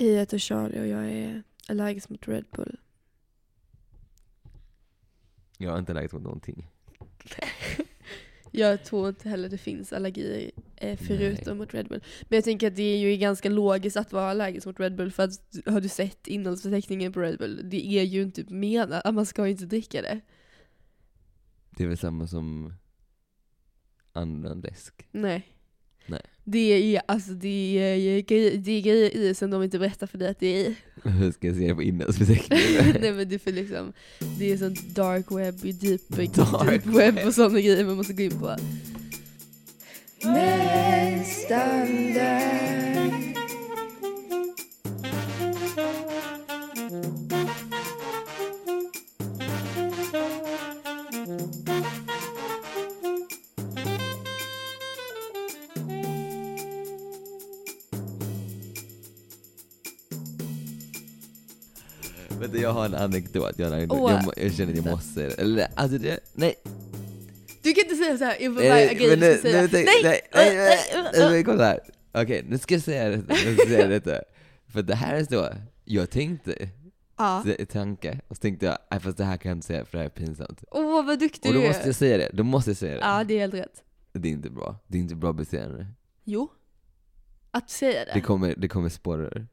Jag heter Charlie och jag är allergisk mot Red Bull. Jag har inte allergisk mot någonting. Jag tror inte heller det finns allergier eh, förutom mot Red Bull. Men jag tänker att det är ju ganska logiskt att vara allergisk mot Red Bull för att har du sett innehållsförteckningen på Red Bull? Det är ju inte menat att man ska ju inte dricka det. Det är väl samma som annan läsk? Nej. Nej. Det är alltså det är, grejer- det är grejer i som de inte berättar för dig att det är i. Hur ska jag se det på innehållsförteckningen? Nej men det är för liksom, det är sånt dark web, deep, Dark deep web och sådana grejer man måste gå in på. Nästan där. Jag har en anekdot, jag, har en anekdot. Åh. jag, jag känner att jag måste. Eller alltså det, nej. Du kan inte säga såhär inför varje grej men du ska säga. Nej! nej, nej, nej, nej, nej, kom här. Okej, nu ska jag säga detta, nu ska jag säga detta. För det här är så, jag tänkte, Ja. tanke, och så tänkte jag, nej fast det här kan jag inte säga för det här är pinsamt. Åh vad duktig Och då du måste är. jag säga det, då måste jag säga det. Ja det är helt rätt. Det är inte bra, det är inte bra beteende. Jo. Att säga det. Det kommer, det kommer spåra ur.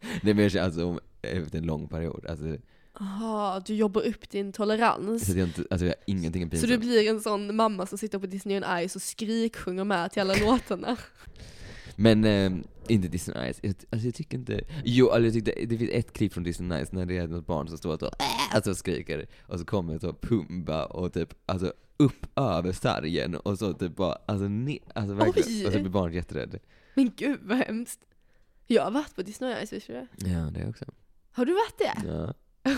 Nej men jag känner alltså om, efter en lång period, alltså, Jaha, du jobbar upp din tolerans. så jag inte, alltså jag har ingenting är Så pinsamt. du blir en sån mamma som sitter på Disney on Ice och skriksjunger med till alla låtarna. Men eh, inte Disney on Ice. Jag, alltså jag tycker inte... Jo, alltså jag tyckte, det finns ett klipp från Disney on Ice när det är något barn som står och så, "Äh!" alltså skriker och så kommer så Pumba och typ alltså upp över sargen och så typ bara, alltså, ne, alltså verkligen. Oj. Och så blir barnet jätterädd. Men gud vad hemskt. Jag har varit på Disney on Ice, visste du det? Ja, det också. Har du varit det? Ja.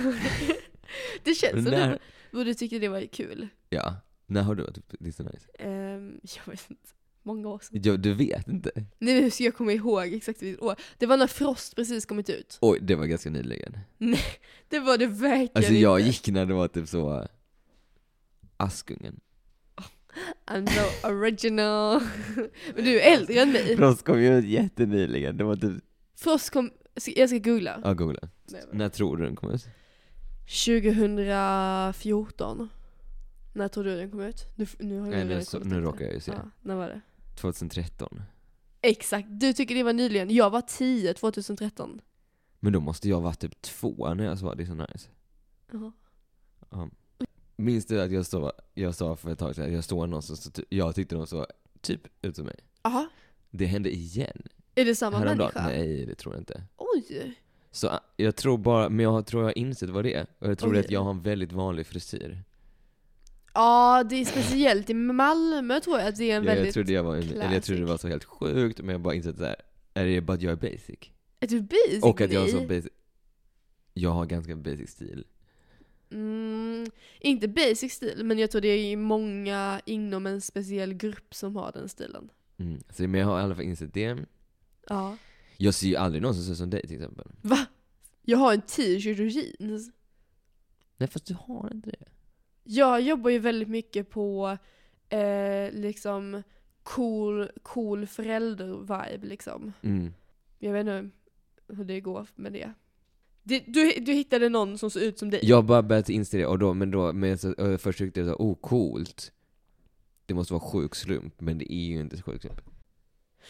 det känns som När- du borde tycka det var kul. ja. När har du varit på Disney? Ehm, jag vet inte. Många år sedan. Jo, du vet inte? Nu hur ska jag komma ihåg exakt vilket år. Det var när Frost precis kommit ut. Oj, det var ganska nyligen. Det var det verkligen Alltså jag inte. gick när det var typ så Askungen. I'm so original. Men du är äldre än mig. Frost kom ju ut jättenyligen, det var typ, Frost kom, jag ska googla. ja googla. Nej, När tror du den kom ut? 2014. När tror du den kom ut? Nu, nu, har jag Nej, nu, redan så, kollat nu upp råkar det. jag ju se. Ja, när var det? 2013. Exakt, du tycker det var nyligen. Jag var 10 2013. Men då måste jag vara typ två när jag sa det är så nice. Jaha. Ja. Minns du att jag sa, jag sa för ett tag sedan att jag står någon som så, ty- jag tyckte de såg typ ut som mig? Jaha. Det hände igen. Är det samma människa? Nej, det tror jag inte. Oj! Så ah, jag tror bara, men jag tror jag har insett vad det är. Och jag tror är att Oj. jag har en väldigt vanlig frisyr. Ja, det är speciellt i Malmö tror jag att det är en Jag, jag väldigt... trodde jag var, en, eller jag trodde det var så helt sjukt, men jag bara insett så här. är det bara att jag är basic? Är du basic? Och att jag har så basic, jag har ganska basic stil. Mm, inte basic stil, men jag tror det är många inom en speciell grupp som har den stilen. Mm. Så, men jag har i alla fall insett det. Ja. Jag ser ju aldrig någon som ser ut som dig till exempel. Va? Jag har en t-shirt och jeans. Nej fast du har inte det. Jag jobbar ju väldigt mycket på eh, liksom cool, cool förälder-vibe liksom. Mm. Jag vet inte hur det går med det. du, du hittade någon som såg ut som dig? Jag har bara börjat inse det, och då, men då, men så, först tyckte jag så, oh coolt. Det måste vara sjuk slump, men det är ju inte sjuk slump.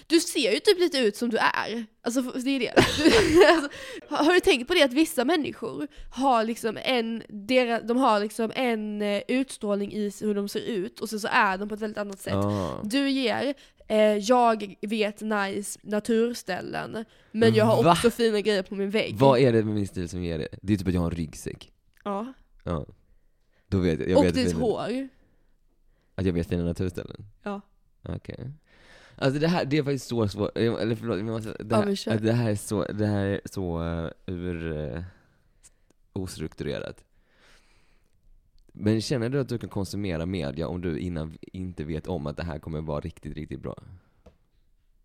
Du ser ju typ lite ut som du är. Alltså det är det. Du, alltså, har du tänkt på det att vissa människor har liksom en, deras, de har liksom en eh, utstrålning i hur de ser ut och sen så är de på ett väldigt annat sätt. Ah. Du ger, eh, jag vet nice naturställen, men jag har Va? också fina grejer på min vägg. Vad är det med min stil som ger det? Det är typ att jag har en ryggsäck. Ja. Ja. Då vet jag. jag och vet ditt hår. Att jag vet fina naturställen? Ja. Okej. Alltså det här, det är faktiskt så svårt, eller förlåt, men måste, det, Ja, här, kör. det här är så, det här är så uh, ur, uh, ostrukturerat. Men känner du att du kan konsumera media om du innan inte vet om att det här kommer vara riktigt, riktigt bra?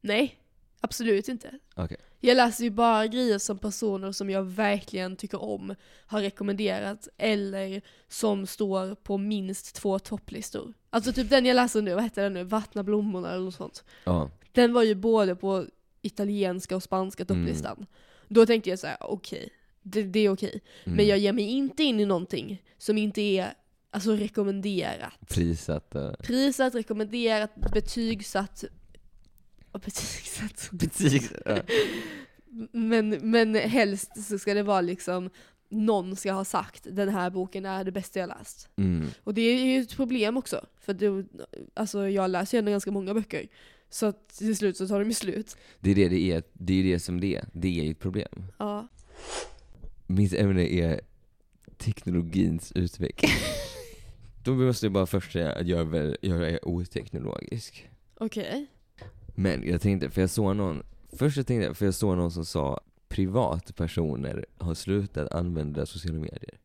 Nej, absolut inte. Okej. Jag läser ju bara grejer som personer som jag verkligen tycker om har rekommenderat eller som står på minst två topplistor. Alltså typ den jag läser nu, vad heter den nu? Vattna blommorna eller något sånt. Ja. Den var ju både på italienska och spanska topplistan. Då tänkte jag så här: okej, det, det är okej. Mm. Men jag ger mig inte in i någonting som inte är alltså, rekommenderat. Prissatt och... Prisat, rekommenderat, betygsatt. Och betygsatt. Betyg... Men, men helst så ska det vara liksom någon ska ha sagt den här boken är det bästa jag läst. Mm. Och det är ju ett problem också. För det, alltså jag läser ju ändå ganska många böcker. Så till slut så tar de ju slut. Det är det det är, det är det som det är. Det är ju ett problem. Ja. Mitt ämne är teknologins utveckling. Då måste jag bara först säga att jag är, väl, jag är oteknologisk. Okej. Men jag tänkte, för jag såg någon, först jag tänkte, för jag såg någon som sa privatpersoner har slutat använda sociala medier.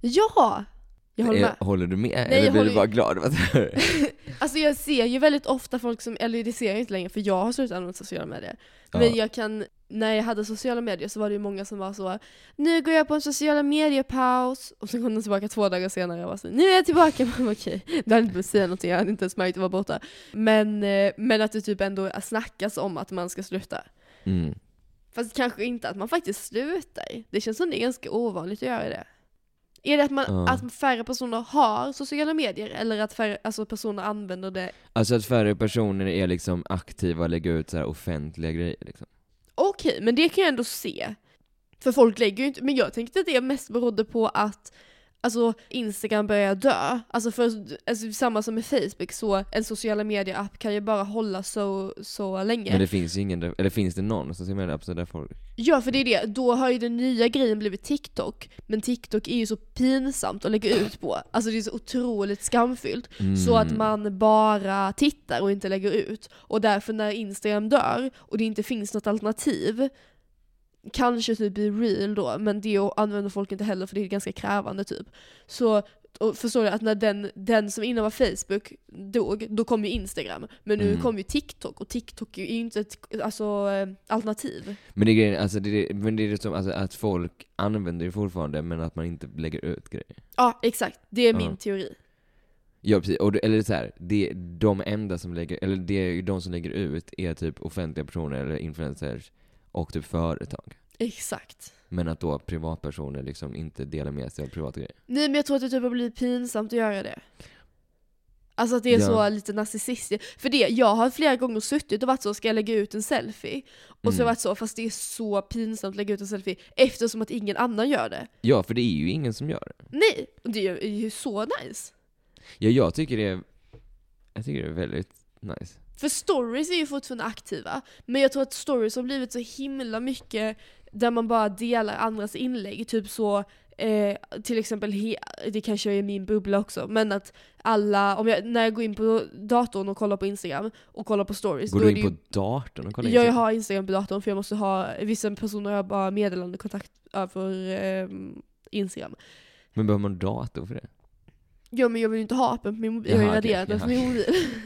Ja! Jag håller Eh, med. Håller du med? Nej, Eller blir du bara glad att? Alltså jag ser ju väldigt ofta folk som, eller det ser jag inte längre för jag har slutat använda sociala medier. Ja. Men jag kan, när jag hade sociala medier så var det ju många som var så Nu går jag på en sociala medier-paus och så kom de tillbaka två dagar senare och var så Nu är jag tillbaka, okej. Det hade inte behövt säga någonting, jag hade inte ens märkt att jag var borta. Men, eh, men att det typ ändå snackas om att man ska sluta. Mm. Fast kanske inte att man faktiskt slutar. Det känns som det är ganska ovanligt att göra det. Är det att, man, Ja. att färre personer har sociala medier eller att färre alltså personer använder det? Alltså att färre personer är liksom aktiva och lägger ut så här offentliga grejer liksom. Okej, men det kan jag ändå se. För folk lägger ju inte, men jag tänkte att det mest berodde på att Alltså Instagram börjar dö. Alltså, för, alltså samma som med Facebook, så en sociala medier-app kan ju bara hålla så, så länge. Men det finns ju ingen, där- eller finns det någon som ser med det där folk? Ja, för det är det. Då har ju den nya grejen blivit TikTok, men TikTok är ju så pinsamt att lägga ut på. Alltså det är så otroligt skamfyllt. Så att Mm. man bara tittar och inte lägger ut. Och därför när Instagram dör och det inte finns något alternativ, kanske typ i real då, men det använder folk inte heller för det är ganska krävande typ. Så och förstår du att när den, den som innan var Facebook dog, då kom ju Instagram. Men nu Mm. kom ju TikTok och TikTok är ju inte ett alltså, eh, alternativ. Men det är grejen, alltså det är, men det är som alltså, att folk använder det fortfarande men att man inte lägger ut grejer. Ja, exakt. Det är min teori. Ja precis, och det, eller så här, det, de enda som lägger, eller det de som lägger ut är typ offentliga personer eller influencers och typ företag. Exakt. Men att då privatpersoner liksom inte delar med sig av privata grejer. Nej men jag tror att det typ har blivit pinsamt att göra det. Alltså att det är Ja. så lite narcissistiskt. För det, jag har flera gånger suttit och varit så, ska jag lägga ut en selfie? Och så har jag Mm. varit så, fast det är så pinsamt att lägga ut en selfie eftersom att ingen annan gör det. Ja, för det är ju ingen som gör det. Nej, och det är ju så nice. Ja, jag tycker det är, jag tycker det är väldigt nice. För stories är ju fortfarande aktiva, men jag tror att stories har blivit så himla mycket där man bara delar andras inlägg, typ så Eh, till exempel, he- det kanske är min bubbla också, men att alla, om jag, när jag går in på datorn och kollar på Instagram och kollar på stories, Går du in ju på datorn och kollar Ja, jag Instagram? har Instagram på datorn för jag måste ha, vissa personer har bara meddelande kontakt över eh, Instagram. Men behöver man dator för det? Ja men jag vill ju inte ha appen på min mobil, jag har ju raderat den från min mobil.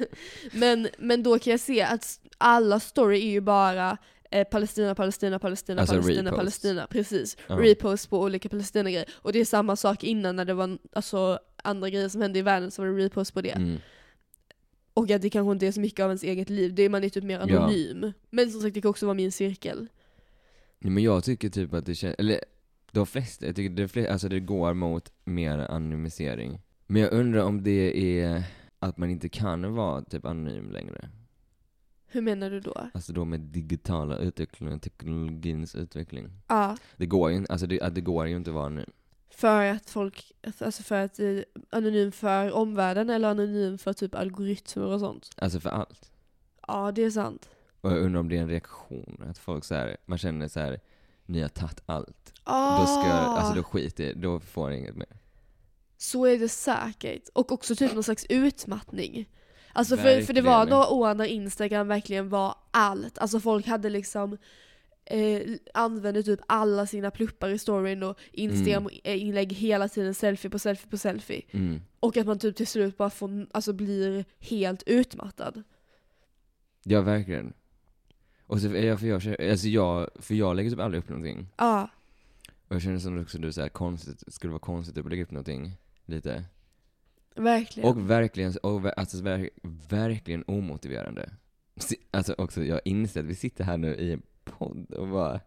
men, men då kan jag se att alla story är ju bara eh, Palestina, Palestina, Palestina, Alltså Palestina, reposts. Palestina. Precis. Ja. Repost på olika Palestina-grejer. Och det är samma sak innan när det var alltså, andra grejer som hände i världen så var det repost på det. Mm. Och att det kanske inte är så mycket av ens eget liv, det är man är typ mer Ja. anonym. Men som sagt det kan också vara min cirkel. Nej, men jag tycker typ att det känns, eller de flesta, jag tycker det, flesta, alltså det går mot mer anonymisering. Men jag undrar om det är att man inte kan vara typ anonym längre. Hur menar du då? Alltså då med digitala utvecklingen, teknologins utveckling. Ja, Det går ju, alltså det, det går ju inte att vara anonym. för att folk, alltså för att det är anonym för omvärlden eller anonym för typ algoritmer och sånt. Alltså för allt. Ja, det är sant. Och jag undrar om det är en reaktion, att folk så här, man känner så här, ni har tagit allt. Ah, Då ska, alltså då skiter då får ni inget mer. Så är det säkert. Och också typ någon slags utmattning. Alltså för, för det var några år när Instagram verkligen var allt. Alltså folk hade liksom eh, använde typ alla sina pluppar i storyn och Instagram-inlägg hela tiden, selfie på selfie på selfie. Mm. Och att man typ till slut bara får, alltså blir helt utmattad. Ja, verkligen. Och så, ja, för, jag, alltså jag, för jag lägger typ aldrig upp någonting. Ja, Och jag känner som också du säger konstigt, skulle vara konstigt att lägga upp någonting. Lite. verkligen. Och verkligen, och, alltså ver, verkligen omotiverande. Alltså också, jag inser att vi sitter här nu i en podd och bara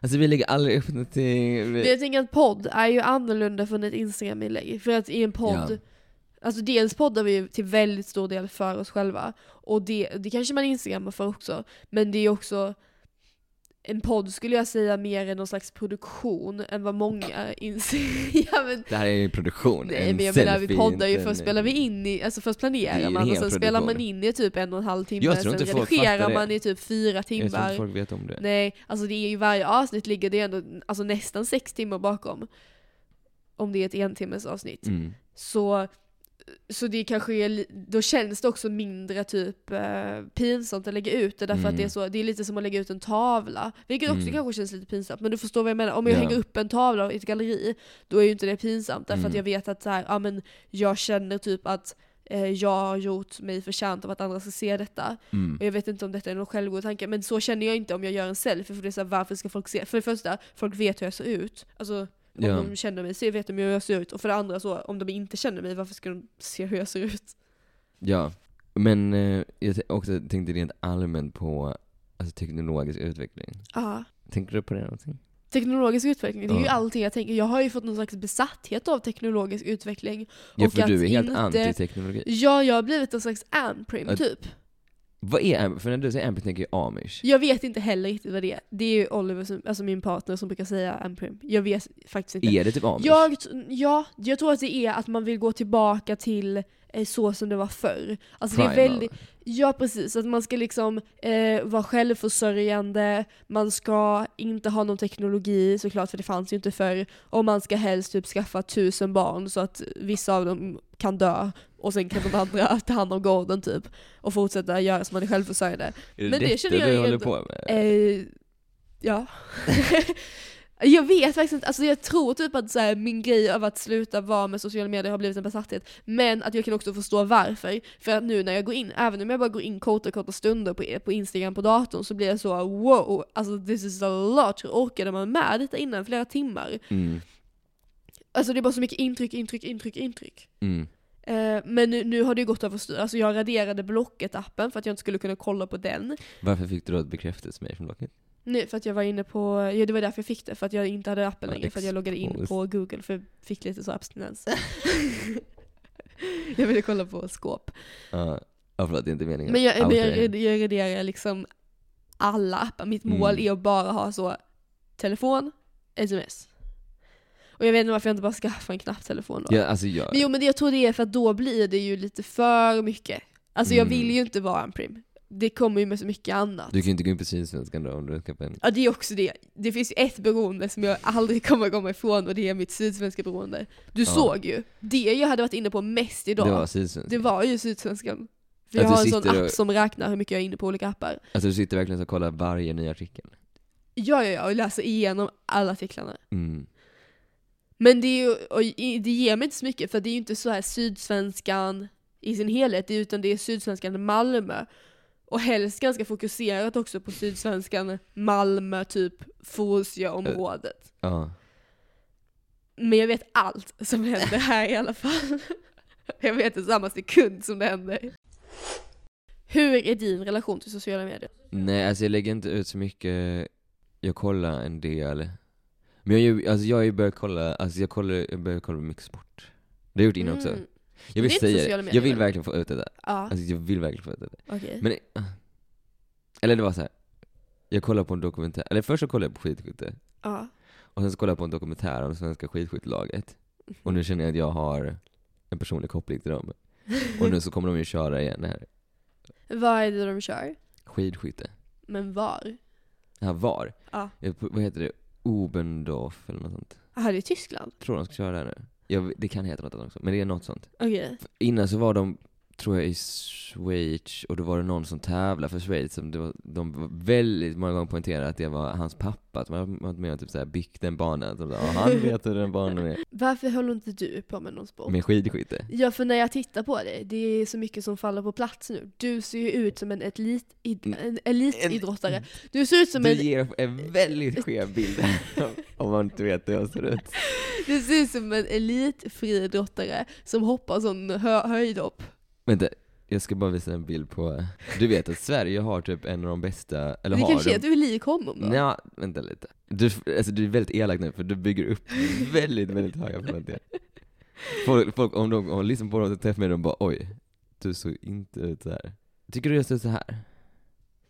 Alltså vi lägger aldrig upp någonting. Vi... jag tänker att podd är ju annorlunda från ett Instagram-inlägg. För att i en podd, Ja. alltså dels poddar vi ju till väldigt stor del för oss själva. Och det, det kanske man instagrammar för också. Men det är också, en podd skulle jag säga mer än någon slags produktion än vad många inser. ja, men, Det här är ju produktion. Nej en men jag menar vi poddar ju först spelar vi in i, alltså först är planerar man och sen spelar man in i typ en och en halv timme, sen redigerar man i typ fyra Jag tror timmar. inte folk vet om det. Nej, alltså det är ju varje avsnitt ligger det ändå alltså nästan sex timmar bakom. Om det är ett entimmes avsnitt. Mm. Så, så det kanske är, då känns det också mindre typ eh, pinsamt att lägga ut det därför att det är, Mm. så, det är lite som att lägga ut en tavla. Vilket också Mm. kanske känns lite pinsamt. Men du förstår vad jag menar. Om jag Ja. hänger upp en tavla i ett galleri, då är ju inte det pinsamt. Därför att Mm. jag vet att så här, ja, men jag känner typ att eh, jag har gjort mig förtjänt av att andra ska se detta. Mm. Och jag vet inte om detta är någon självgod tanke, men så känner jag inte om jag gör en selfie. För det är så här, varför ska folk se? För det första, folk vet hur jag ser ut. Alltså, om Ja. de känner mig så vet de hur jag ser ut. Och för det andra så, om de inte känner mig, varför ska de se hur jag ser ut? Ja, men eh, jag också tänkte rent allmänt på alltså, teknologisk utveckling. Ja. Tänker du på det någonting? Teknologisk utveckling, det är ju allting jag tänker. Jag har ju fått någon slags besatthet av teknologisk utveckling. Ja, Och för att du är helt inte- anti-teknologi. Ja, jag har blivit en slags amprim Ja. typ. Vad är Amp? För när du säger Amp tänker jag amish. Jag vet inte heller riktigt vad det är. Det är ju Oliver, som, alltså min partner, som brukar säga amprim. Jag vet faktiskt inte. Är det typ amish? Jag, ja, jag tror att det är att man vill gå tillbaka till eh, så som det var förr. Alltså det är väldigt, ja precis, att man ska liksom eh, vara självförsörjande, man ska inte ha någon teknologi såklart för det fanns ju inte förr, och man ska helst typ skaffa tusen barn så att vissa av dem kan dö och sen kan de andra ta hand om gården typ och fortsätta göra som man är självförsörjande. Är det men det känner jag du håller på med? Eh, ja. jag vet faktiskt inte, alltså jag tror typ att så här, min grej av att sluta vara med sociala medier har blivit en besatthet. Men att jag kan också förstå varför. För att nu när jag går in, även om jag bara går in korta korta stunder på, på Instagram på datorn så blir jag så wow, alltså this is a lot. Hur orkade man med detta innan flera timmar? Mm. Alltså det är bara så mycket intryck, intryck, intryck, intryck. Mm. Eh, men nu, nu har det ju gått överstyr. Alltså jag raderade Blocket-appen för att jag inte skulle kunna kolla på den. Varför fick du då ett bekräftelsemail från Blocket? Nej, för att jag var inne på, ja det var därför jag fick det, för att jag inte hade appen längre, för att jag loggade in på google, för jag fick lite så abstinens. jag ville kolla på skåp. Ja, ja förlåt, det är inte meningen. Men jag, men jag, jag raderar liksom alla appar, mitt Mm. mål är att bara ha så, telefon, sms. Och jag vet inte varför jag inte bara skaffar en knapptelefon då. Ja, alltså jag... Men jo men det, jag tror det är för att då blir det ju lite för mycket. Alltså jag Mm. vill ju inte vara en prim. Det kommer ju med så mycket annat. Du kan ju inte gå in på Sydsvenskan då om du skaffar en... Ja det är också det. Det finns ju ett beroende som jag aldrig kommer komma ifrån och det är mitt sydsvenska beroende. Du Ja. såg ju. Det jag hade varit inne på mest idag, Det det var var, Sydsvenskan. ju Sydsvenskan. För jag har en sån app och- som räknar hur mycket jag är inne på olika appar. Alltså du sitter verkligen och kollar varje ny artikel. Ja, ja, ja, och läser igenom alla artiklarna. Mm. Men det, är ju, och det ger mig inte så mycket för det är ju inte så här Sydsvenskan i sin helhet, utan det är Sydsvenskan Malmö. Och helst ganska fokuserat också på Sydsvenskan Malmö, typ Fosie-området. Ja. Men jag vet allt som händer här i alla fall. Jag vet i samma sekund som det händer. Hur är din relation till sociala medier? Nej, alltså jag lägger inte ut så mycket. Jag kollar en del. Men jag, alltså jag har ju börjat kolla, alltså jag kollar, jag börjar kolla mycket sport. Det har jag gjort innan också. Mm, Jag vill det säga det. medier, Jag vill verkligen få ut det där. Ja, Alltså jag vill verkligen få ut det där. okej. Men, eh, eller det var så här. Jag kollade på en dokumentär, eller först så kollade jag på skidskytte. Ja. Och sen så kollade jag på en dokumentär om svenska skidskyttelaget. Och nu känner jag att jag har en personlig koppling till dem. Och nu så kommer de ju köra igen här. Vad är det de kör? Skidskytte. Men var? Ja, var? Ja. Jag- Vad heter det? Obendorf eller något sånt. Jaha, det är Tyskland? Tror de ska köra där nu. Jag, det kan heta något annat också, men det är något sånt. Okej. Innan så var de, tror jag, i Schweiz, och då var det någon som tävlade för Schweiz, som var, de var väldigt många gånger poängterade att det var hans pappa, man hade varit med och typ så här byggt den banan, som så, "Ja, han vet hur den banan är. Varför håller inte du på med någon sport? Med skidskytte. Ja, för när jag tittar på dig, det är så mycket som faller på plats nu. Du ser ju ut som en, elit, en elitidrottare. Du ser ut som Du en, ger en väldigt skev bild, om man inte vet hur jag ser ut. du ser ut som en elitfriidrottare som hoppar sån hö, höjdhopp. Vänta, Jag ska bara visa en bild på, du vet att Sverige har typ en av de bästa, eller det har kanske är att du är lik honom då? Nja, vänta lite. Du, alltså, du är väldigt elak nu för du bygger upp väldigt, väldigt höga förväntningar. Folk, folk om de om de lyssnar på dem och träffar mig, de bara oj, du såg inte ut så här. Tycker du jag ser ut så här?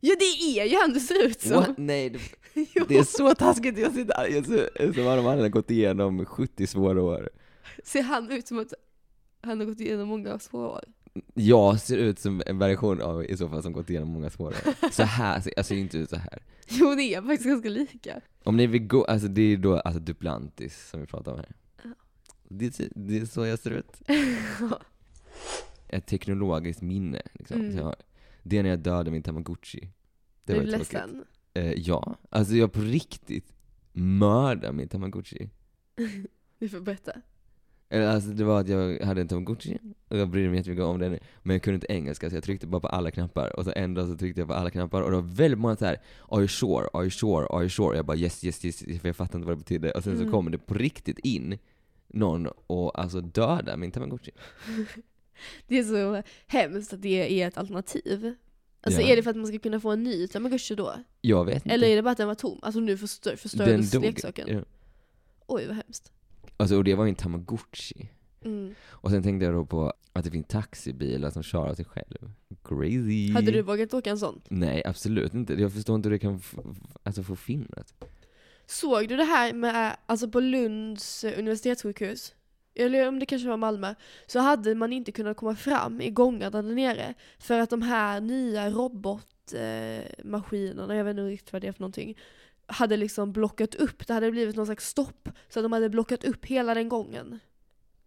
Ja det är ju han du ser ut som! What? Nej, det, det är så taskigt, jag sitter här, jag ser ut som de hade gått igenom 70 svåra år. Ser han ut som att han har gått igenom många svåra år? Jag ser ut som en version av i så fall som gått igenom många svåra år. Så här, ser- jag ser inte ut så här. Jo det är faktiskt ganska lika. Om ni vill gå, alltså det är då alltså Duplantis som vi pratar om här. Ja. Det, är- det är så jag ser ut. Ett teknologiskt minne liksom, Mm. jag. Det är när jag dödade min tamagotchi. Det är var du tråkigt. ledsen? Eh, ja, alltså jag på riktigt mördade min tamagotchi. Vi får berätta. Eller alltså det var att jag hade en tamagotchi, och jag brydde mig jättemycket om den, men jag kunde inte engelska så jag tryckte bara på alla knappar, och så en dag så tryckte jag på alla knappar, och det var väldigt många så här Are you sure? Are you sure? Are you sure? Och jag bara yes, yes, yes, för jag fattade inte vad det betydde, och sen så Mm. kommer det på riktigt in någon och alltså döda min tamagotchi. Det är så hemskt att det är ett alternativ. Alltså Ja. är det för att man ska kunna få en ny tamagotchi då? Jag vet inte. Eller är det bara att den var tom? Alltså nu förstör, förstördes leksaken? Ja. Oj vad hemskt. Alltså och det var ju en tamagotchi. Mm. Och sen tänkte jag då på att det finns taxibilar som kör av sig själv. Crazy. Hade du vågat åka en sån? Nej, absolut inte. Jag förstår inte hur det kan alltså, få finnas. Såg du det här med, alltså på Lunds eh, universitetssjukhus? Eller om det kanske var Malmö, så hade man inte kunnat komma fram i gångarna där nere. För att de här nya robotmaskinerna, jag vet inte riktigt vad det är för någonting, hade liksom blockat upp, det hade blivit någon slags stopp. Så att de hade blockat upp hela den gången.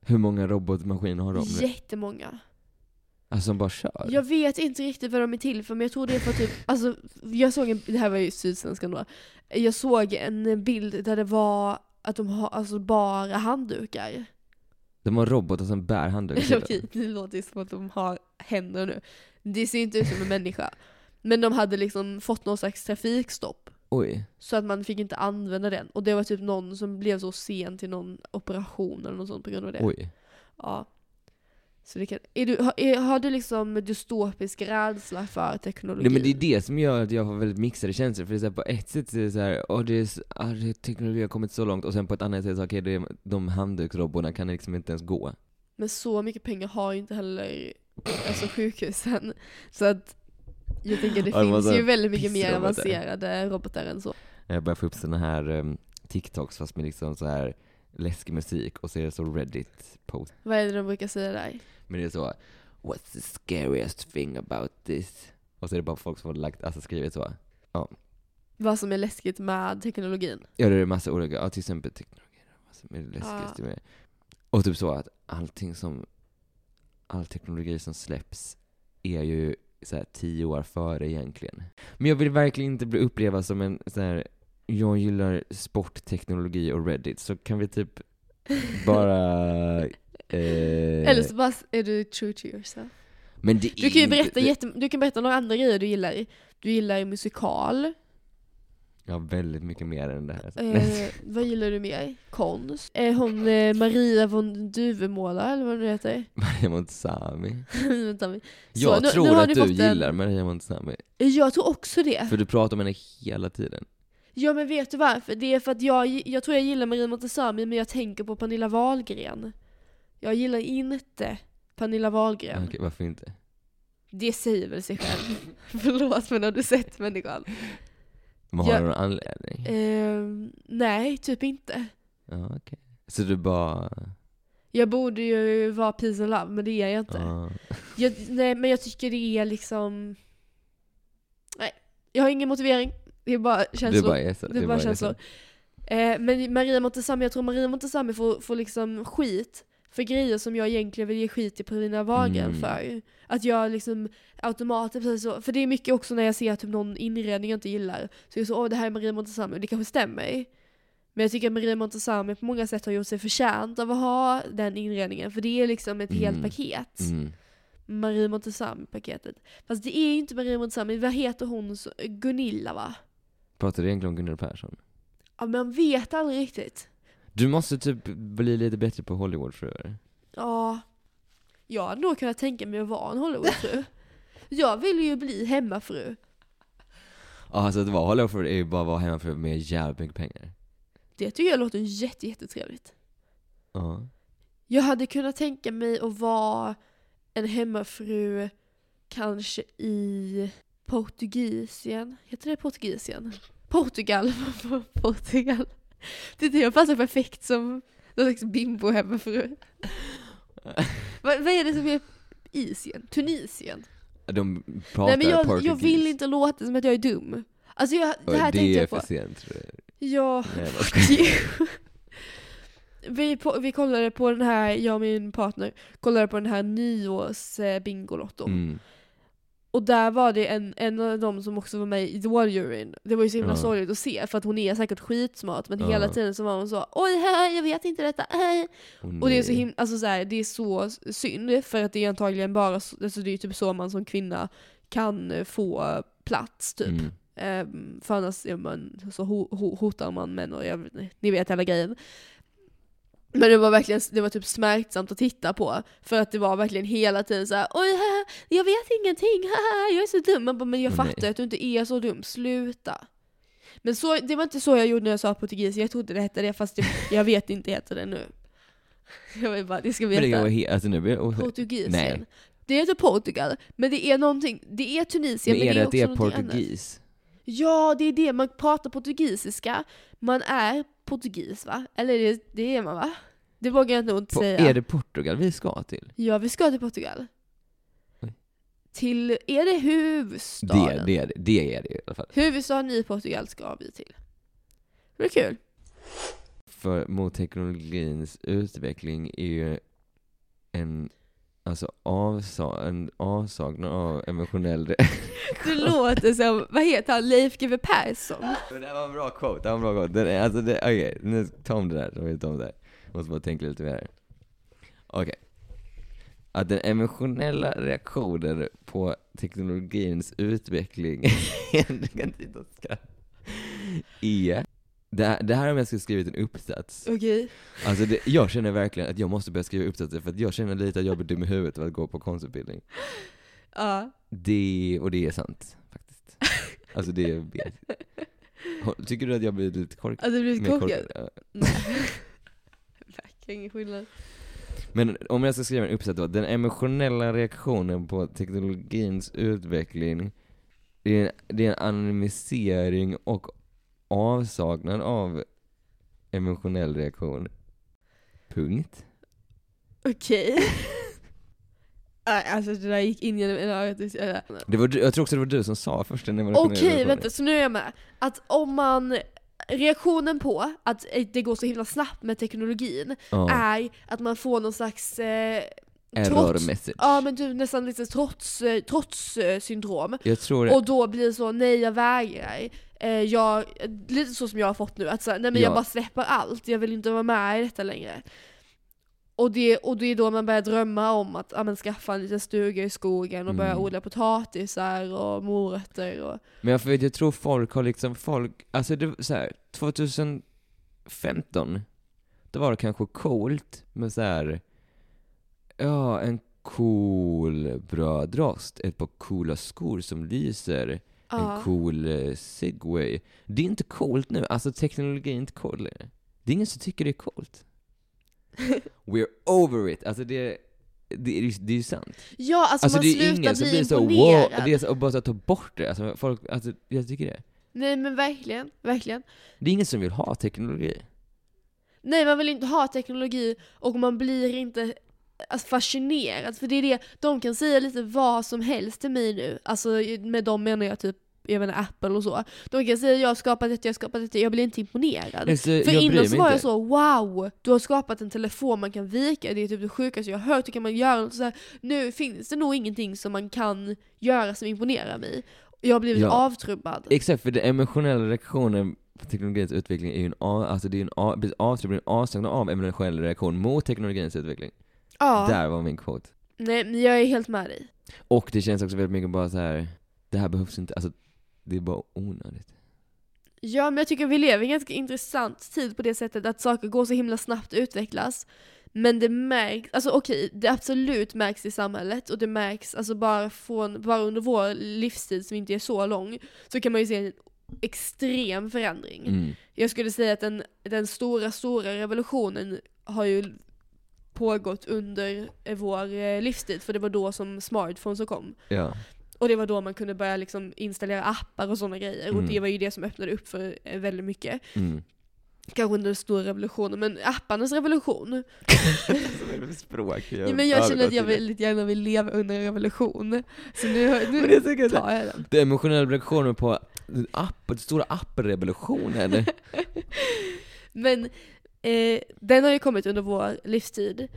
Hur många robotmaskiner har de? nu? Jättemånga. Alltså som bara kör? Jag vet inte riktigt vad de är till för, men jag tror det är för typ, alltså jag såg en, det här var ju Sydsvenskan då, jag såg en bild där det var att de har alltså bara handdukar. De har robotar som bär handdukar Okej, det låter ju som att de har händer nu. Det ser inte ut som en människa. Men de hade liksom fått någon slags trafikstopp. Oj. Så att man fick inte använda den. Och det var typ någon som blev så sen till någon operation eller något sånt på grund av det. Oj. Ja. Så det kan, är du, har, är, har du liksom dystopisk rädsla för teknologi? Nej men det är det som gör att jag har väldigt mixade känslor, för det är så här, på ett sätt så är det så här, åh det är, ah, det, teknologi har kommit så långt, och sen på ett annat sätt så, okej, är- de handduksrobotarna kan liksom inte ens gå. Men så mycket pengar har ju inte heller alltså sjukhusen. Så att jag tänker det Ja, finns ju väldigt mycket mer avancerade robotar än så. Jag börjar få upp såna här um, TikToks fast med liksom så här läskig musik, och så är det så Reddit-post. Vad är det de brukar säga där? Men det är så, what's the scariest thing about this? Och så är det bara folk som har lagt, alltså skrivit så. Vad som är läskigt med teknologin. Ja det är massa olika, ja till exempel teknologi, vad som är läskigast Ja. med. Och typ så att allting som, all teknologi som släpps är ju så här tio år före egentligen. Men jag vill verkligen inte bli upplevd som en så här. jag gillar sportteknologi och Reddit, så kan vi typ bara... Eh, Eller så bara är du true to yourself. men det Du kan ju berätta, jätte, du kan berätta några andra grejer du gillar. Du gillar musikal. Ja, väldigt mycket mer än det här. Eh, vad gillar du mer? Konst. Är hon eh, Maria von Duvemåla eller vad det heter? Maria Montazami. Men- Jag nu- nu tror har att du fått en- gillar Maria Montazami. Jag tror också det. För du pratar om henne hela tiden. Ja men vet du varför? Det är för att jag, jag tror jag gillar Maria Montazami men jag tänker på Pernilla Wahlgren. Jag gillar inte Pernilla Wahlgren. Okej, varför inte? Det säger väl sig själv. Förlåt men har du sett människan? Men har Ja. du någon anledning? Ehm, nej, typ inte. Ja, okej. Så du bara... Jag borde ju vara peace and love men det är jag inte. Ja. Jag, nej men jag tycker det är liksom... Nej, jag har ingen motivering. Det är bara känslor. Du bara är så. Det är bara känslor. Eh, men Maria Montazami, jag tror Maria Montazami får, får liksom skit för grejer som jag egentligen vill ge skit till Pernilla Wahlgren Mm. för. Att jag liksom automatiskt, precis så, för det är mycket också när jag ser typ någon inredning jag inte gillar, så det så åh det här är Maria Montazami, det kanske stämmer. Men jag tycker att Maria Montazami på många sätt har gjort sig förtjänt av att ha den inredningen, för det är liksom ett helt Mm. paket. Mm. Maria Montazami-paketet. Fast det är ju inte Maria Montazami, vad heter hon? Gunilla va? Pratar du egentligen om Gunnar Persson? Ja men man vet aldrig riktigt. Du måste typ bli lite bättre på Hollywoodfruar. Ja. Jag hade nog kunnat tänka mig att vara en Hollywoodfru. jag vill ju bli hemmafru. Ja, alltså att vara Hollywoodfru är ju bara att vara hemmafru med jävligt mycket pengar. Det tycker jag låter jätte, jättetrevligt. Ja. Jag hade kunnat tänka mig att vara en hemmafru kanske i Portugisien. Heter det Portugisien? Portugal. Portugal. Det tycker jag passar perfekt som någon slags bimbo-hemmafru. vad, vad är det som är Isien? Tunisien? De pratar Nej men jag, jag vill inte låta som att jag är dum. Alltså jag, det här det tänkte är jag på. för sent tror jag. Ja, Nej, vi, på, vi kollade på den här, jag och min partner, kollade på den här nyårs eh, Bingolotto. mm. Och där var det en, en av dem som också var med i Idol-juryn. Det var ju så himla Ja. sorgligt att se, för att hon är säkert skitsmart, men Ja. hela tiden så var hon så Oj, här, jag vet inte detta, hej. Åh, Och det är så himla, alltså så här, det är så synd, för att det är antagligen bara, alltså det är typ så man som kvinna kan eh, få plats typ. Mm. Ehm, för annars man, så ho, ho, hotar man män och jag, ni vet hela grejen. Men det var verkligen, det var typ smärtsamt att titta på. För att det var verkligen hela tiden så här: oj haha, jag vet ingenting, haha, jag är så dum. Man bara, men jag fattar nej. att du inte är så dum, sluta. Men så, det var inte så jag gjorde när jag sa portugis, jag trodde det hette det fast det, jag vet inte heter det nu. Jag vill bara, det ska det veta. he- alltså nu. Portugisien. Nej. Det heter Portugal, men det är någonting, det är Tunisien Men men, är det att det är också någonting annat. portugis? Ja, det är det. Man pratar portugisiska. Man är portugis va? Eller det, det är man va? Det vågar jag nog inte Po- säga. är det Portugal vi ska till? Ja, vi ska till Portugal. Oj. Till, är det huvudstaden? Det, det, det är det i alla fall. Huvudstaden i Portugal ska vi till. Det är kul. För mot teknologins utveckling är ju en, alltså avsa, en avsaknad av emotionell Du låter som, vad heter han, Leif GW Persson? Men det här var en bra quote, det här var en bra quote. Den är, alltså det, okej, nu ta om det där, ta om det där. Måste bara tänka lite mer. Okej. Att den emotionella reaktionen på teknologins utveckling, du kan inte skratta, är, det här, det här är om jag skulle skrivit en uppsats. Okej. Alltså det, jag känner verkligen att jag måste börja skriva uppsatser för att jag känner lite att jag blir dum i huvudet av att gå på konstutbildning. Ja. Det, och det är sant, faktiskt. Alltså det jag. Tycker du att jag blir lite korkad? Alltså det blir korkat. Ja. Nej. Verkar ingen skillnad. Men om jag ska skriva en uppsats då, den emotionella reaktionen på teknologins utveckling, det är, det är en anonymisering och avsaknad av emotionell reaktion. Punkt. Okej. Nej, alltså det där gick in genom en örat. Det var, jag tror också det var du som sa först den emotionella Okej, vänta, så nu är jag med. Att om man, reaktionen på att det går så himla snabbt med teknologin Ja, är att man får någon slags eh, error trots, message. ja men typ nästan lite trots, eh, trots eh, syndrom. Jag tror det, Och då blir det så, nej jag vägrar. Eh, jag, lite så som jag har fått nu, att så, nej men Ja. jag bara släpper allt, jag vill inte vara med i detta längre. Och det, och det är då man börjar drömma om att ja, men skaffa en liten stuga i skogen och börja Mm. odla potatisar och morötter och men jag, vet, jag tror folk har liksom, folk, alltså det så här, 2015, då var det kanske coolt med så här. Ja en cool brödrost, ett par coola skor som lyser, ja. en cool eh, segway. Det är inte coolt nu, alltså teknologi är inte cool längre. Det är ingen som tycker det är coolt. We're over it, alltså det, det, är, det är ju sant. Ja, alltså, Alltså man det är ingen som bli blir så wow, det är så, och bara så ta bort det. Alltså folk, alltså jag tycker det. Nej men verkligen, verkligen. Det är ingen som vill ha teknologi. Nej man vill inte ha teknologi och man blir inte alltså, fascinerad. För det är det, de kan säga lite vad som helst till mig nu. Alltså med dem menar jag typ, jag menar Apple och så. De kan säga jag har skapat detta, jag har skapat detta, jag blir inte imponerad. Alltså, För jag innan så var jag inte. så wow, du har skapat en telefon man kan vika, det är typ det sjukaste jag har hört, det kan man göra. Och så här, nu finns det nog ingenting som man kan göra som imponerar mig. Jag har blivit Ja. avtrubbad. Exakt, för den emotionella reaktionen på teknologins utveckling är ju en, alltså det är en, av, blir avtryck, en avsaknad av emotionell reaktion mot teknologins utveckling. Ja, Där var min quote. nej men jag är helt med dig. Och det känns också väldigt mycket bara så här. det här behövs inte, alltså det är bara onödigt. Ja, men jag tycker vi lever i en ganska intressant tid på det sättet att saker går så himla snabbt att utvecklas. Men det märks, alltså okej, det absolut märks i samhället och det märks alltså bara från, bara under vår livstid som inte är så lång, så kan man ju se en extrem förändring. Mm. Jag skulle säga att den, den stora, stora revolutionen har ju pågått under eh, vår eh, livstid, för det var då som smartphones kom. Ja. Och det var då man kunde börja liksom installera appar och sådana grejer, och Mm. det var ju det som öppnade upp för eh, väldigt mycket. Mm. Kanske under den stora revolutionen, men apparnas revolution, Språk. ja, men jag känner att jag väldigt gärna vill leva under en revolution. Så nu, Men det är nu kul. tar jag den. Det emotionella reaktioner på app, den stora app-revolutionen. Men eh, den har ju kommit under vår livstid.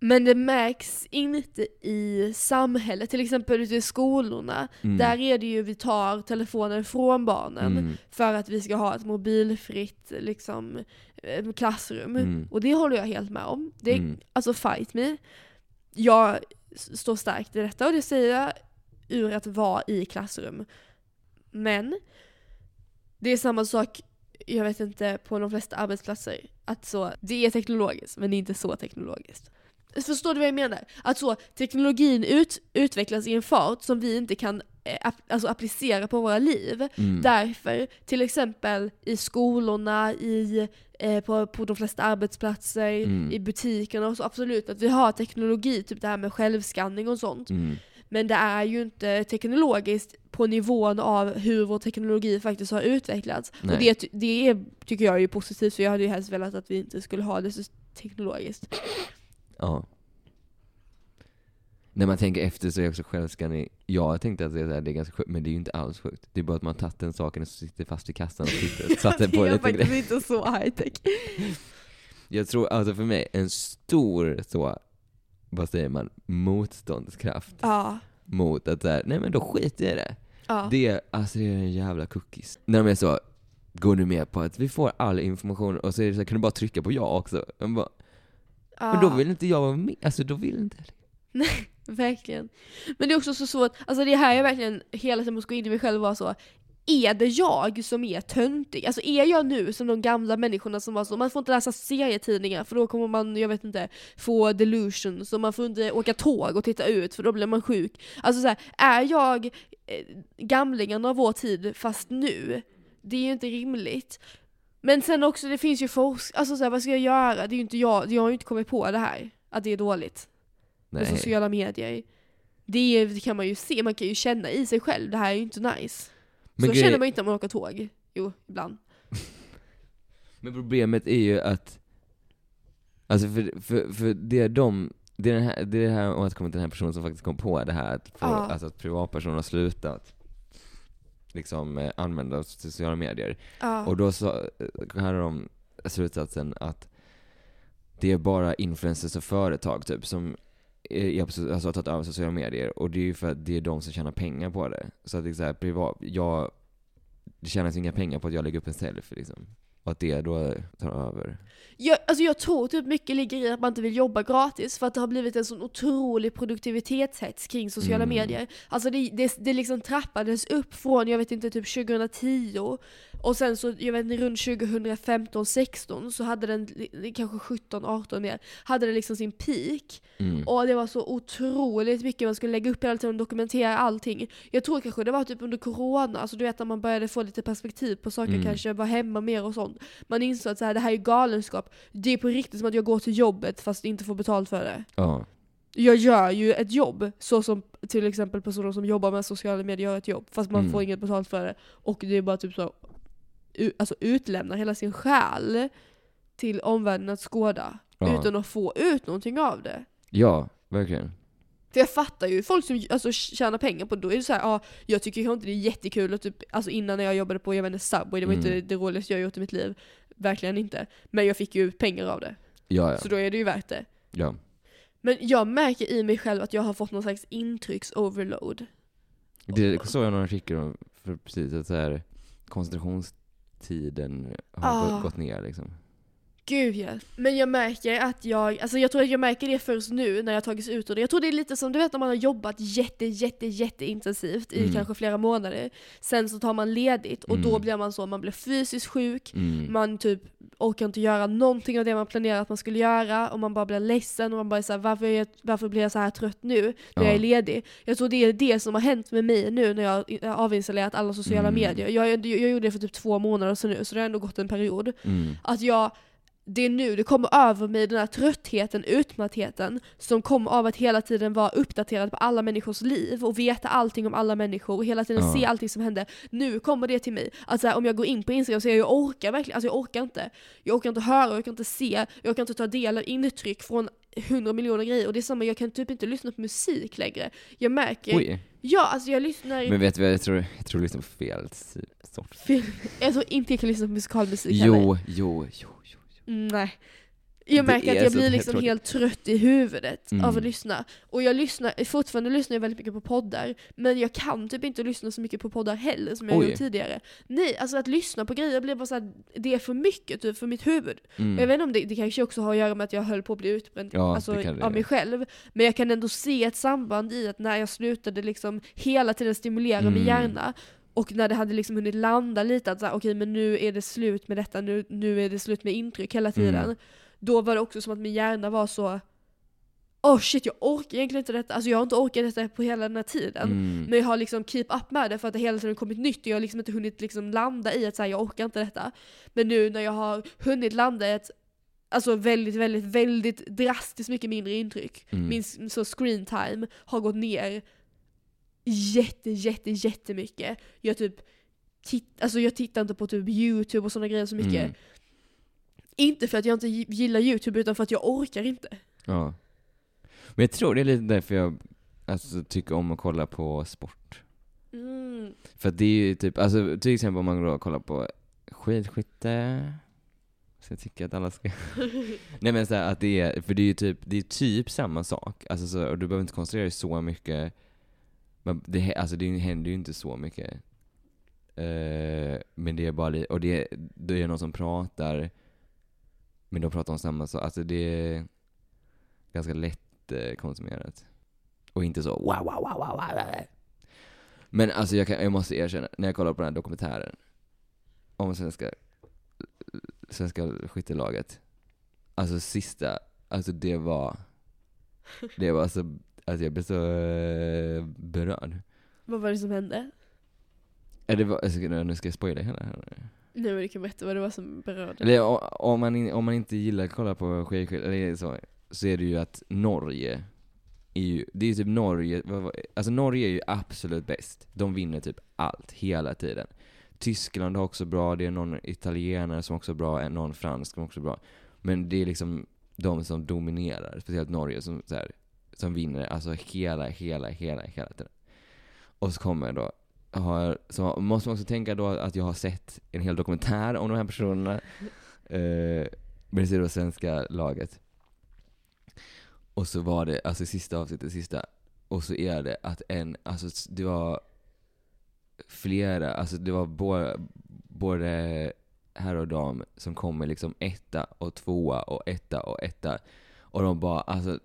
Men det märks inte i samhället, till exempel ute i skolorna. Mm. Där är det ju vi tar telefonen från barnen Mm. för att vi ska ha ett mobilfritt liksom, eh, klassrum. Mm. Och det håller jag helt med om. Det är, Mm. Alltså fight me. Jag står starkt i detta och det säger jag ur att vara i klassrum. Men det är samma sak, jag vet inte, på de flesta arbetsplatser. Att så, det är teknologiskt, men det är inte så teknologiskt. Förstår du vad jag menar? Att så, teknologin ut, utvecklas i en fart som vi inte kan eh, alltså applicera på våra liv. Mm. Därför, till exempel i skolorna, i, eh, på, på de flesta arbetsplatser, Mm. i butikerna och så absolut att vi har teknologi, typ det här med självskanning och sånt. Mm. Men det är ju inte teknologiskt på nivån av hur vår teknologi faktiskt har utvecklats. Nej. Och det, det är, tycker jag är ju positivt för jag hade ju helst velat att vi inte skulle ha det så teknologiskt. Ja. När man tänker efter så är också självskanning, jag tänkte att det är, det ganska sjukt, men det är ju inte alls sjukt. Det är bara att man tagit den saken som sitter fast i kassan och sitter, satt den på en det är liten faktiskt grej. inte så high tech. Jag tror, alltså för mig, en stor så, vad säger man, motståndskraft Ja. mot att såhär, nej men då skiter jag i det. Ja. Det, är- alltså det är en jävla cookies. När de är så, går du med på att vi får all information och så är det så här, kan du bara trycka på ja också? Man bara, ja. Men då vill inte jag vara med, alltså då vill inte jag. Verkligen. Men det är också så svårt, alltså det här är verkligen hela tiden måste gå in i mig själv och vara så, är det jag som är töntig? Alltså är jag nu som de gamla människorna som var så, man får inte läsa serietidningar för då kommer man, jag vet inte, få delusions och man får inte åka tåg och titta ut för då blir man sjuk. Alltså så här, är jag eh, gamlingen av vår tid fast nu? Det är ju inte rimligt. Men sen också, det finns ju forsk... Alltså så här, vad ska jag göra? Det är ju inte jag, jag har ju inte kommit på det här, att det är dåligt med Nej. sociala medier. Det, är, det kan man ju se, man kan ju känna i sig själv, det här är ju inte nice. Men så grej- känner man inte när man åker tåg. Jo, ibland. Men problemet är ju att, alltså för, för, för det är de, det är den här, det är det här om att komma till den här personen som faktiskt kom på det här, att, få, Ja. alltså att privatpersoner har slutat liksom eh, använda sociala medier. Ja. Och då så, eh, hade de slutsatsen att det är bara influencers och företag typ som är, är på- alltså, har tagit över sociala medier och det är ju för att det är de som tjänar pengar på det. Så att det är så här, privat, jag, det tjänas inga pengar på att jag lägger upp en selfie liksom. Och att det då tar över. Jag, alltså jag tror typ mycket ligger i att man inte vill jobba gratis för att det har blivit en sån otrolig produktivitetshets kring sociala Mm. medier. Alltså det, det, det liksom trappades upp från, jag vet inte, typ 2010 och sen så, jag vet inte, runt 2015, 16 så hade den, kanske 17, 18 mer, hade den liksom sin peak. Mm. Och det var så otroligt mycket man skulle lägga upp hela tiden och dokumentera allting. Jag tror kanske det var typ under corona, alltså du vet när man började få lite perspektiv på saker, Mm. kanske vara hemma mer och sånt. Man insåg att så här, det här är galenskap. Det är på riktigt som att jag går till jobbet fast inte får betalt för det. Ja. Jag gör ju ett jobb, så som till exempel personer som jobbar med sociala medier gör ett jobb, fast man Mm. får inget betalt för det. Och det är bara typ så, alltså utlämnar hela sin själ till omvärlden att skåda. Ja. Utan att få ut någonting av det. ja, verkligen. För jag fattar ju folk som alltså, tjänar pengar på det, då är det så här, ja, jag tycker kanske inte det är jättekul att typ, alltså innan när jag jobbade på, jag vet inte, Subway, det var Mm. inte det roligaste jag gjort i mitt liv. Verkligen inte. Men jag fick ju pengar av det. Ja, ja. Så då är det ju värt det. ja. Men jag märker i mig själv att jag har fått någon slags intrycksoverload. Det såg jag någon artikel om för precis att så här, koncentrationstiden har Ah. gått ner liksom. Gud ja. Men jag märker att jag, alltså jag tror att jag märker det först nu när jag tagits ut ur det. Jag tror det är lite som du vet när man har jobbat jätte, jätte, jätte intensivt i Mm. kanske flera månader. Sen så tar man ledigt och då Mm. blir man så, man blir fysiskt sjuk, Mm. man typ orkar inte göra någonting av det man planerat att man skulle göra och man bara blir ledsen och man bara är såhär, varför, är jag, varför blir jag så här trött nu när Ja. jag är ledig? Jag tror det är det som har hänt med mig nu när jag har avinstallerat alla sociala Mm. medier. Jag, jag, jag gjorde det för typ två månader sedan nu, så det har ändå gått en period. Mm. Att jag, det är nu det kommer över mig, den här tröttheten, utmattheten, som kommer av att hela tiden vara uppdaterad på alla människors liv och veta allting om alla människor och hela tiden Ja. se allting som händer. Nu kommer det till mig. Att här, om jag går in på Instagram så jag, jag orkar verkligen, alltså jag orkar inte. Jag orkar inte höra, jag orkar inte se, jag orkar inte ta del av intryck från hundra miljoner grejer och det är samma, jag kan typ inte lyssna på musik längre. Jag märker, Oj. ja alltså jag lyssnar, Men vet du vad jag tror? Jag tror liksom fel sort. jag tror inte jag kan lyssna på musikalmusik heller. Jo, jo, jo, jo. Mm, Nej. Jag Det märker att jag blir liksom helt trött i huvudet Mm. av att lyssna. Och jag lyssnar, fortfarande lyssnar jag väldigt mycket på poddar, men jag kan typ inte lyssna så mycket på poddar heller som jag Oj. gjort tidigare. Nej, alltså att lyssna på grejer blir bara såhär, det är för mycket typ för mitt huvud. Mm. Jag vet inte om det, det kanske också har att göra med att jag höll på att bli utbränd Ja, alltså, av mig själv. Men jag kan ändå se ett samband i att när jag slutade liksom hela tiden stimulera min Mm. hjärna, och när det hade liksom hunnit landa lite att så här, okej men nu är det slut med detta, nu, nu är det slut med intryck hela tiden. Mm. Då var det också som att min hjärna var så Oh shit jag orkar egentligen inte detta, alltså jag har inte orkat detta på hela den här tiden. Mm. Men jag har liksom keep up med det för att det hela tiden kommit nytt och jag har liksom inte hunnit liksom landa i att säga jag orkar inte detta. Men nu när jag har hunnit landa i ett Alltså väldigt, väldigt, väldigt drastiskt mycket mindre intryck. Mm. Min så screen time har gått ner jätte, jätte, jättemycket. Jag typ titt, alltså jag tittar inte på typ youtube och sådana grejer så mycket. Mm. Inte för att jag inte gi- gillar youtube utan för att jag orkar inte. Ja. Men jag tror det är lite därför jag alltså, tycker om att kolla på sport. Mm. För det är ju typ, alltså till exempel om man då kollar på skidskytte, så jag tycker att alla ska... Nej men så här, att det är, för det är ju typ, det är typ samma sak. Alltså så, och du behöver inte koncentrera dig så mycket. Men det, alltså det händer ju inte så mycket. Uh, men det är bara li- och det, det är någon som pratar, men de pratar om samma sak. Alltså det är ganska lätt uh, konsumerat. Och inte så wow, wow, wow, wow, wow. Men alltså jag, kan, jag måste erkänna, när jag kollar på den här dokumentären om svenska, svenska skyttelaget, alltså sista, alltså det var, det var så, alltså jag blev så eh, berörd. Vad var det som hände? Är det var, alltså, nu ska jag spoila hela här. Nej men du kan berätta vad det var som berörde. Eller o- om man, in, om man inte gillar att kolla på skidskytte, eller så, så är det ju att Norge är ju, det är ju typ Norge, alltså Norge är ju absolut bäst. De vinner typ allt, hela tiden. Tyskland har också bra, det är någon italienare som också är bra, någon fransk som också är bra. Men det är liksom de som dominerar, speciellt Norge som, så här, som vinner alltså hela, hela, hela, hela tiden. Och så kommer då, har, så måste man också tänka då att jag har sett en hel dokumentär om de här personerna. Eh, men det är då svenska laget. Och så var det, alltså sista avsnittet, sista, och så är det att en, alltså det var flera, alltså det var både, både herr och dam som kommer liksom etta och tvåa och etta och etta. Och de bara, alltså,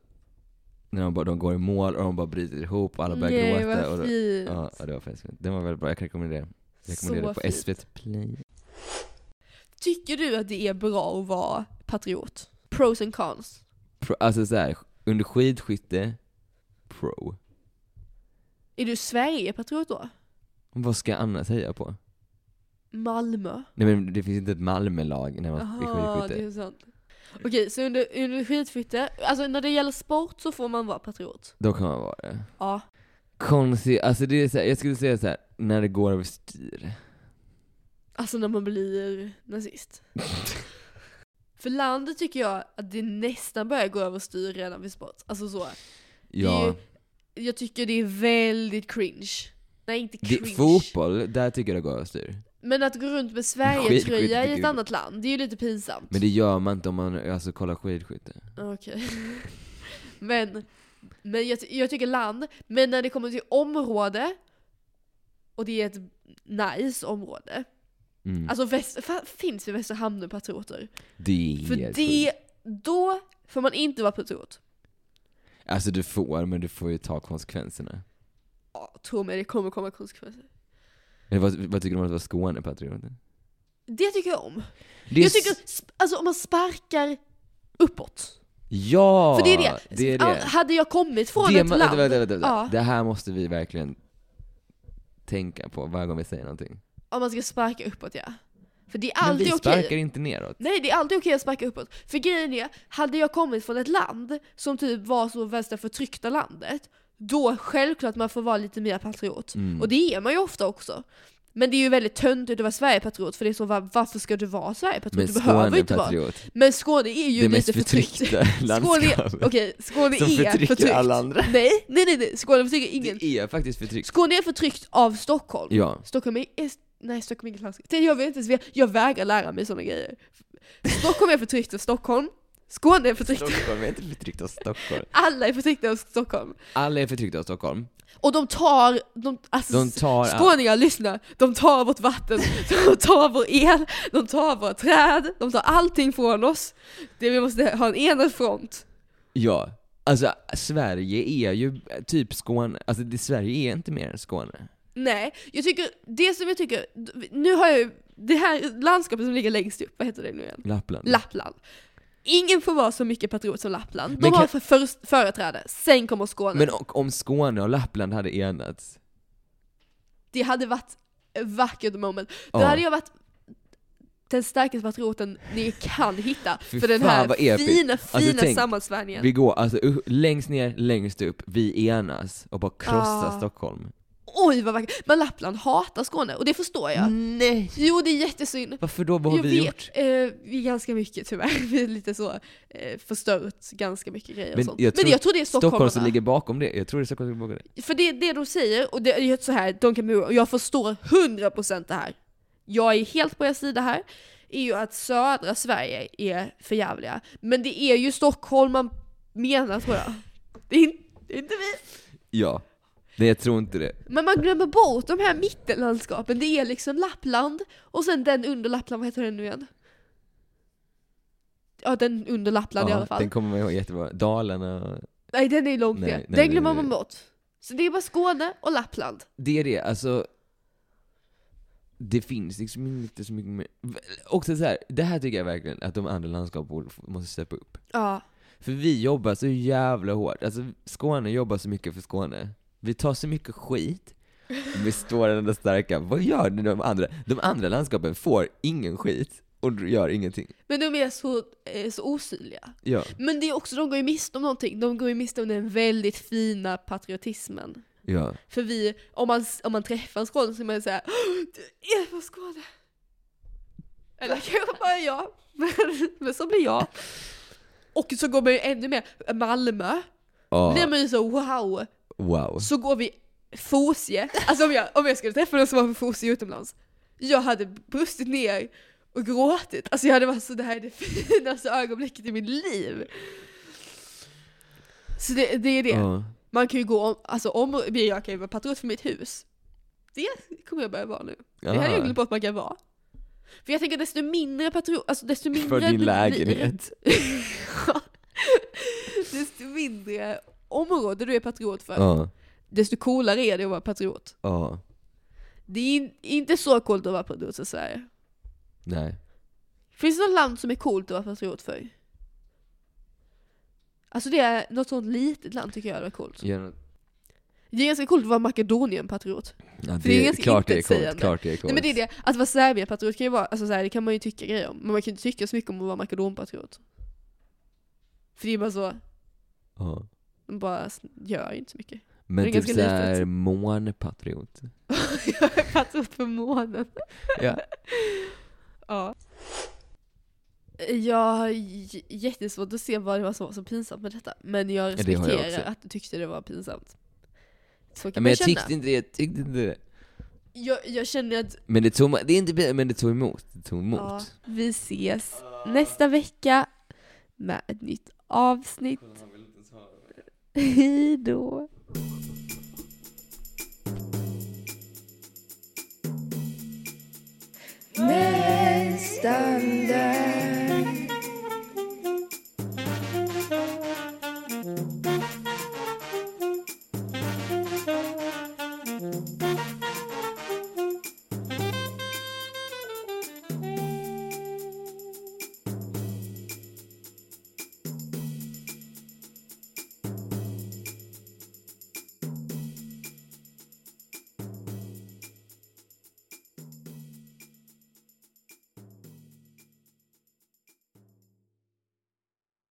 när de, bara, de går i mål och de bara bryter ihop och alla börjar Nej gråta. Och vad då, fint. ja, ja, det var faktiskt fint. Den var väldigt bra, jag kan rekommendera. Jag rekommenderar det på fint. SVT Play. Tycker du att det är bra att vara patriot? Pros and cons? Pro, alltså såhär, under skidskytte, pro. Är du Sverige-patriot då? Vad ska jag annars säga på? Malmö? Nej men det finns inte ett Malmölag när man är Jaha, skidskytte. det är sant. Okej, så under, under skidskytte, alltså när det gäller sport så får man vara patriot? Då kan man vara det. Ja. Konstigt, alltså det är så här, jag skulle säga så här, när det går överstyr. Alltså när man blir nazist. För landet tycker jag att det nästan börjar gå överstyr redan vid sport. Alltså så. Ja, Jag tycker det är väldigt cringe. Nej inte det, cringe. fotboll, där tycker jag det går överstyr. Men att gå runt med Sverige-tröja i ett annat land, det är ju lite pinsamt. Men det gör man inte om man alltså, kollar skidskytte. Okej. men men jag, jag tycker land, men när det kommer till område, och det är ett nice område, Mm. Alltså väst, finns det i Västerhamn patrioter? det är För helt det, sjukt. då får man inte vara patriot. Alltså du får, men du får ju ta konsekvenserna. Ja, tro mig, det kommer komma konsekvenser. Eller vad, vad tycker du om att vara Skånepatriot? Det tycker jag om. Det Jag tycker, alltså om man sparkar uppåt. Ja! För det är det. det, är det. Hade jag kommit från det ett land... vänta, vänta, vänta. Ja. Det här måste vi verkligen tänka på varje gång vi säger någonting. Om man ska sparka uppåt ja. För det är Men alltid vi okej. sparkar inte neråt. Nej det är alltid okej att sparka uppåt. För grejen är, hade jag kommit från ett land som typ var så värsta förtryckta landet, då självklart man får vara lite mer patriot. Mm. Och det är man ju ofta också. Men det är ju väldigt töntigt att vara Sverigepatriot, för det är så, var, varför ska du vara Sverigepatriot? Men du behöver Skåne inte vara. Men Skåne är ju Det lite mest förtryckt. förtryckta Skåne, landskapet. okej, Skåne Som är förtrycker förtryckt. alla andra. Nej, nej, nej, nej. Skåne förtrycker ingen. Det är faktiskt förtryckt. Skåne är förtryckt av Stockholm. Ja. Stockholm är, är nej Stockholm är inget landskap. Det- Jag vet inte ens, jag vägrar lära mig sådana grejer. Stockholm är förtryckt av Stockholm, Skåne är förtryckt Stockholm är inte förtryckt av Stockholm. alla är förtryckta av Stockholm. Alla är förtryckta av Stockholm. Och de tar, de, alltså De tar... skåningar lyssna, de tar vårt vatten, de tar vår el, de tar våra träd, de tar allting från oss. Det vi måste ha en enad front. Ja. Alltså, Sverige är ju typ Skåne. Alltså, det, Sverige är inte mer än Skåne. Nej, jag tycker, det som jag tycker, nu har jag ju, det här landskapet som ligger längst upp, vad heter det nu igen? Lappland. Lappland. Ingen får vara så mycket patriot som Lappland. De Men har kan- för, för, företräde, sen kommer Skåne. Men och, om Skåne och Lappland hade enats. det hade varit vackert moment. Då Ja. hade jag varit den starkaste patrioten ni kan hitta Fy för den här episkt. fina, Alltså, fina tänk, sammansvärjningen. Vi går alltså längst ner, längst upp, vi enas och bara krossar Ah. Stockholm. Oj vad vackert. Men Lappland hatar Skåne och det förstår jag. Nej! Jo det är jättesynd. Varför då? Vad har Jag vi vet, gjort? Eh, vi är ganska mycket tyvärr, vi är lite så eh, förstört ganska mycket grejer och Men sånt. jag Men jag tror det är Stockholm som ligger bakom det. Jag tror det är Stockholm som ligger bakom det. För det, det de säger, och det är ju så här, de kan och jag förstår 100% det här. Jag är helt på er sida här, är ju att södra Sverige är för jävliga. Men det är ju Stockholm man menar tror jag. Är det är inte vi. Ja. Nej, jag tror inte det. Men man glömmer bort de här mittenlandskapen, det är liksom Lappland, och sen den under Lappland, vad heter den nu igen? Ja, den under Lappland i alla fall. Den kommer man ihåg jättebra. Dalarna. Nej, den är långt Nej, ner. nej, Den nej, glömmer man bort. Så det är bara Skåne och Lappland. Det är det, alltså. Det finns liksom inte så mycket mer. Också så här, det här tycker jag verkligen att de andra landskapen måste steppa upp. Ja. För vi jobbar så jävla hårt. Alltså Skåne jobbar så mycket för Skåne. Vi tar så mycket skit. Vi står ändå starka. Vad gör de andra? De andra landskapen får ingen skit och gör ingenting. Men de är så, eh, så osynliga. Ja, Men det är också, de går ju miste om någonting. De går ju miste om den väldigt fina patriotismen. ja. För vi, om man, om man träffar en skåning så är man säga Du är från Skåne! Eller kanske bara jag, men, men så blir jag. Och så går man ju ännu mer, Malmö, Ja, blir man ju så wow. Wow. Så går vi Fosie, alltså om jag, om jag skulle träffa någon som var från Fosie utomlands, jag hade brustit ner och gråtit. Alltså jag hade varit så, det här är det finaste ögonblicket i mitt liv. Så det, det är det. Ja. Man kan ju gå om, alltså om, jag kan ju vara patriot för mitt hus. Det kommer jag börja vara nu. Det hade jag Ja. glömt bort att man kan vara. För jag tänker desto mindre patriot, alltså desto mindre För din lägenhet. desto mindre område du är patriot för, Ja, desto coolare är det att vara patriot. ja. Det är in- inte så coolt att vara patriot i Sverige. Nej. Finns det något land som är coolt att vara patriot för? Alltså det är något sånt litet land tycker jag är coolt. Något- Det är ganska coolt att vara Makedonien-patriot. Ja, För det är det, ganska klart det är coolt, klart det är coolt. Nej men det är det, att vara Serbien-patriot kan ju vara, alltså så här, det kan man ju tycka grejer om, men man kan ju inte tycka så mycket om att vara Makedon-patriot. För det är bara så, Ja. Bara gör inte så mycket. Men Det är typ såhär månpatriot. jag är patriot för månen. Ja. Ja. Jag har jättesvårt att se vad det var som var så pinsamt med detta, men jag Ja, jag respekterar också. att du tyckte det var pinsamt. Så Ja, kan Men man jag känna. tyckte inte det, jag tyckte inte det. Jag, jag känner att Men det tog, det är inte men det tog emot. Det tog emot. ja, vi ses nästa vecka med ett nytt avsnitt. Hej då! Nästan